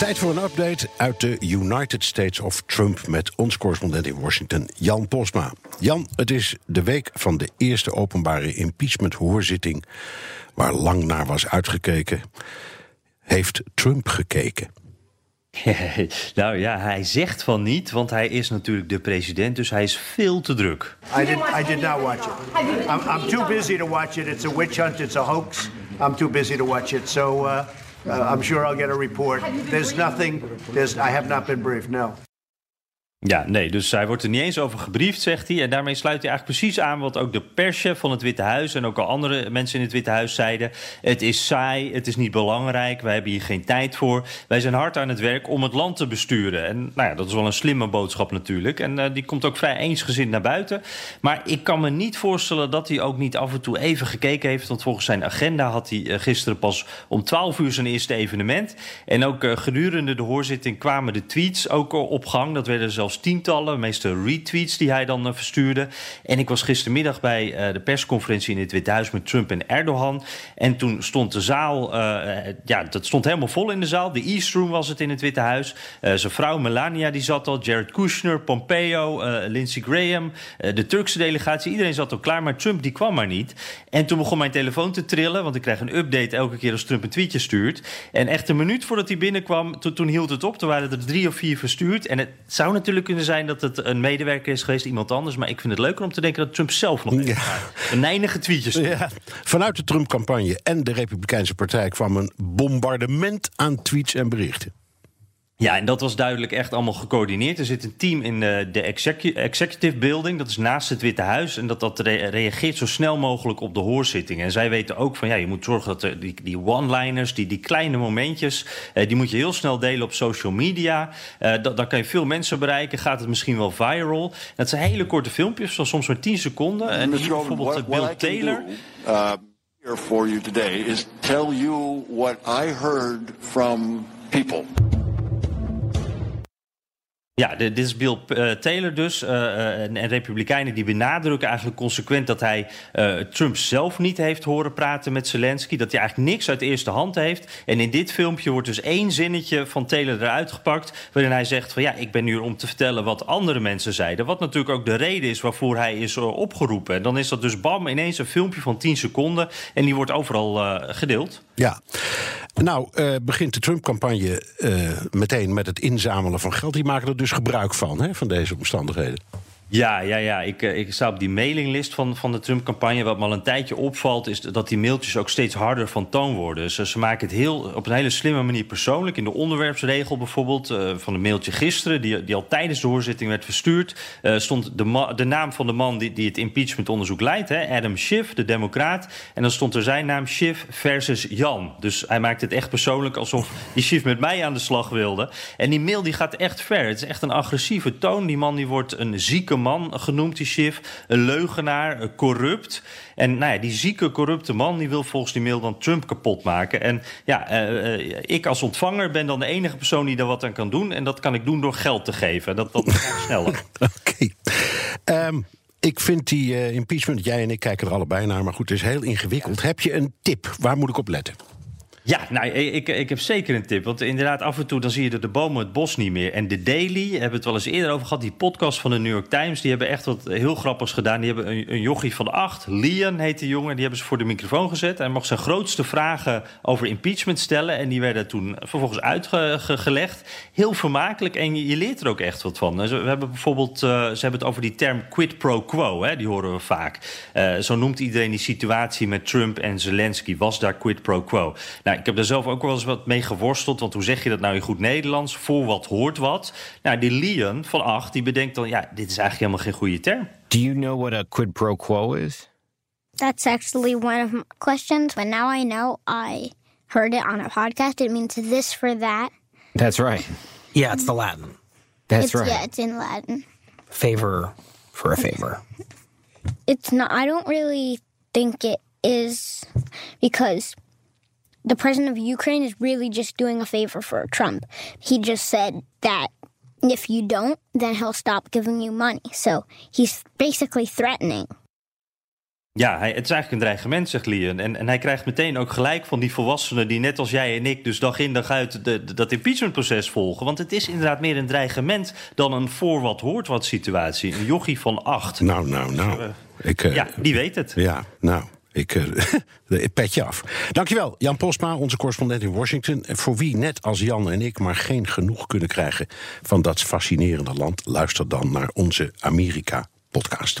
Tijd voor een update uit de United States of Trump met ons correspondent in Washington, Jan Posma. Jan, het is de week van de eerste openbare impeachment-hoorzitting waar lang naar was uitgekeken. Heeft Trump gekeken? nou ja, hij zegt van niet, want hij is natuurlijk de president, dus hij is veel te druk. I did, I did not watch it. I'm, I'm too busy to watch it. It's a witch hunt, it's a hoax. I'm too busy to watch it. So uh, uh, I'm sure I'll get a report. There's nothing, there's, I have not been briefed, no. Ja, nee, dus hij wordt er niet eens over gebriefd, zegt hij. En daarmee sluit hij eigenlijk precies aan wat ook de perschef van het Witte Huis en ook al andere mensen in het Witte Huis zeiden. Het is saai, het is niet belangrijk, wij hebben hier geen tijd voor. Wij zijn hard aan het werk om het land te besturen. En nou ja, dat is wel een slimme boodschap natuurlijk. En uh, die komt ook vrij eensgezind naar buiten. Maar ik kan me niet voorstellen dat hij ook niet af en toe even gekeken heeft. Want volgens zijn agenda had hij uh, gisteren pas om 12 uur zijn eerste evenement. En ook uh, gedurende de hoorzitting kwamen de tweets ook op gang. Dat werden zelfs tientallen, meeste retweets die hij dan uh, verstuurde. En ik was gistermiddag bij uh, de persconferentie in het Witte Huis met Trump en Erdogan. En toen stond de zaal, uh, ja, dat stond helemaal vol in de zaal. De East Room was het in het Witte Huis. zijn vrouw Melania die zat al, Jared Kushner, Pompeo, Lindsey Graham, de Turkse delegatie. Iedereen zat al klaar, maar Trump die kwam maar niet. En toen begon mijn telefoon te trillen, want ik krijg een update elke keer als Trump een tweetje stuurt. En echt een minuut voordat hij binnenkwam, to toen hield het op. Toen waren er drie of vier verstuurd. En het zou natuurlijk kunnen zijn dat het een medewerker is geweest, iemand anders. Maar ik vind het leuker om te denken dat Trump zelf nog ja. een eindige tweetjes. Ja. Vanuit de Trump-campagne en de Republikeinse Partij kwam een bombardement aan tweets en berichten. Ja, en dat was duidelijk echt allemaal gecoördineerd. Er zit een team in de, de executive building, dat is naast het Witte Huis. En dat, dat re reageert zo snel mogelijk op de hoorzitting. En zij weten ook van ja, je moet zorgen dat er die, die one-liners, die, die kleine momentjes, eh, die moet je heel snel delen op social media. Dat, dan kan je veel mensen bereiken, gaat het misschien wel viral. Dat zijn hele korte filmpjes, van soms maar 10 seconden. En hier bijvoorbeeld what, Bill Taylor. Do, uh, here for you today is tell you what I heard from people. Ja, dit is Bill uh, Taylor dus. Uh, en, en, Republikeinen die benadrukken eigenlijk consequent dat hij Trump zelf niet heeft horen praten met Zelensky. Dat hij eigenlijk niks uit eerste hand heeft. En in dit filmpje wordt dus één zinnetje van Taylor eruit gepakt. Waarin hij zegt van ja, ik ben hier om te vertellen wat andere mensen zeiden. Wat natuurlijk ook de reden is waarvoor hij is opgeroepen. En dan is dat dus bam, ineens een filmpje van 10 seconden. En die wordt overal gedeeld. Ja. Nou, uh, begint de Trump-campagne uh, meteen met het inzamelen van geld. Die maken er dus gebruik van, hè, van deze omstandigheden. Ja, ja, ja. Ik, ik sta op die mailinglist van, van de Trump-campagne. Wat me al een tijdje opvalt, is dat die mailtjes ook steeds harder van toon worden. Dus ze maken het heel, op een hele slimme manier persoonlijk. In de onderwerpsregel bijvoorbeeld, uh, van een mailtje gisteren, die, die al tijdens de hoorzitting werd verstuurd, uh, stond de, de naam van de man die, die het impeachmentonderzoek leidt, hè, Adam Schiff, de Democraat. En dan stond er zijn naam Schiff versus Jan. Dus hij maakt het echt persoonlijk alsof die Schiff met mij aan de slag wilde. En die mail die gaat echt ver. Het is echt een agressieve toon. Die man die wordt een zieke man genoemd, die Schiff. Een leugenaar, corrupt. En nou ja, die zieke, corrupte man die wil volgens die mail dan Trump kapot maken. En ja, uh, ik als ontvanger ben dan de enige persoon die daar wat aan kan doen. En dat kan ik doen door geld te geven. Dat, dat gaat sneller. Oké. Okay. Um, ik vind die uh, impeachment, jij en ik kijken er allebei naar, maar goed, het is heel ingewikkeld. Heb je een tip? Waar moet ik op letten? Ja, nou, ik, ik heb zeker een tip. Want inderdaad, af en toe dan zie je de, de bomen het bos niet meer. En de Daily, hebben het wel eens eerder over gehad... die podcast van de New York Times, die hebben echt wat heel grappigs gedaan. Die hebben een, een jochie van acht, Lian heet die jongen... die hebben ze voor de microfoon gezet. Hij mocht zijn grootste vragen over impeachment stellen... en die werden toen vervolgens uitgelegd. Heel vermakelijk en je, je, leert er ook echt wat van. We hebben bijvoorbeeld, uh, ze hebben het over die term quid pro quo, hè, die horen we vaak. Uh, zo noemt iedereen die situatie met Trump en Zelensky. Was daar quid pro quo? Nou, ik heb daar zelf ook wel eens wat mee geworsteld. Want hoe zeg je dat nou in goed Nederlands? Voor wat hoort wat? Nou, die Leon van 8, die bedenkt dan... ja, dit is eigenlijk helemaal geen goede term. Do you know what a quid pro quo is? That's actually one of my questions. But now I know I heard it on a podcast. It means this for that. That's right. Yeah, it's the Latin. That's it's, right. Yeah, it's in Latin. Favor for a favor. it's not. I don't really think it is because the president of Ukraine is really just doing a favor for Trump. He just said that if you don't, then he'll stop giving you money. So he's basically threatening. Ja, hij, het is eigenlijk een dreigement, zegt Leon. En, en hij krijgt meteen ook gelijk van die volwassenen die net als jij en ik... dus dag in dag uit de, de, dat impeachmentproces volgen. Want het is inderdaad meer een dreigement dan een voor wat hoort wat situatie. Een jochie van acht. Nou, nou, nou. Ik, uh, ja, die weet het. Ja, nou... Ik uh, petje af. Dankjewel, Jan Posma, onze correspondent in Washington. Voor wie, net als Jan en ik, maar geen genoeg kunnen krijgen van dat fascinerende land, luister dan naar onze Amerika-podcast.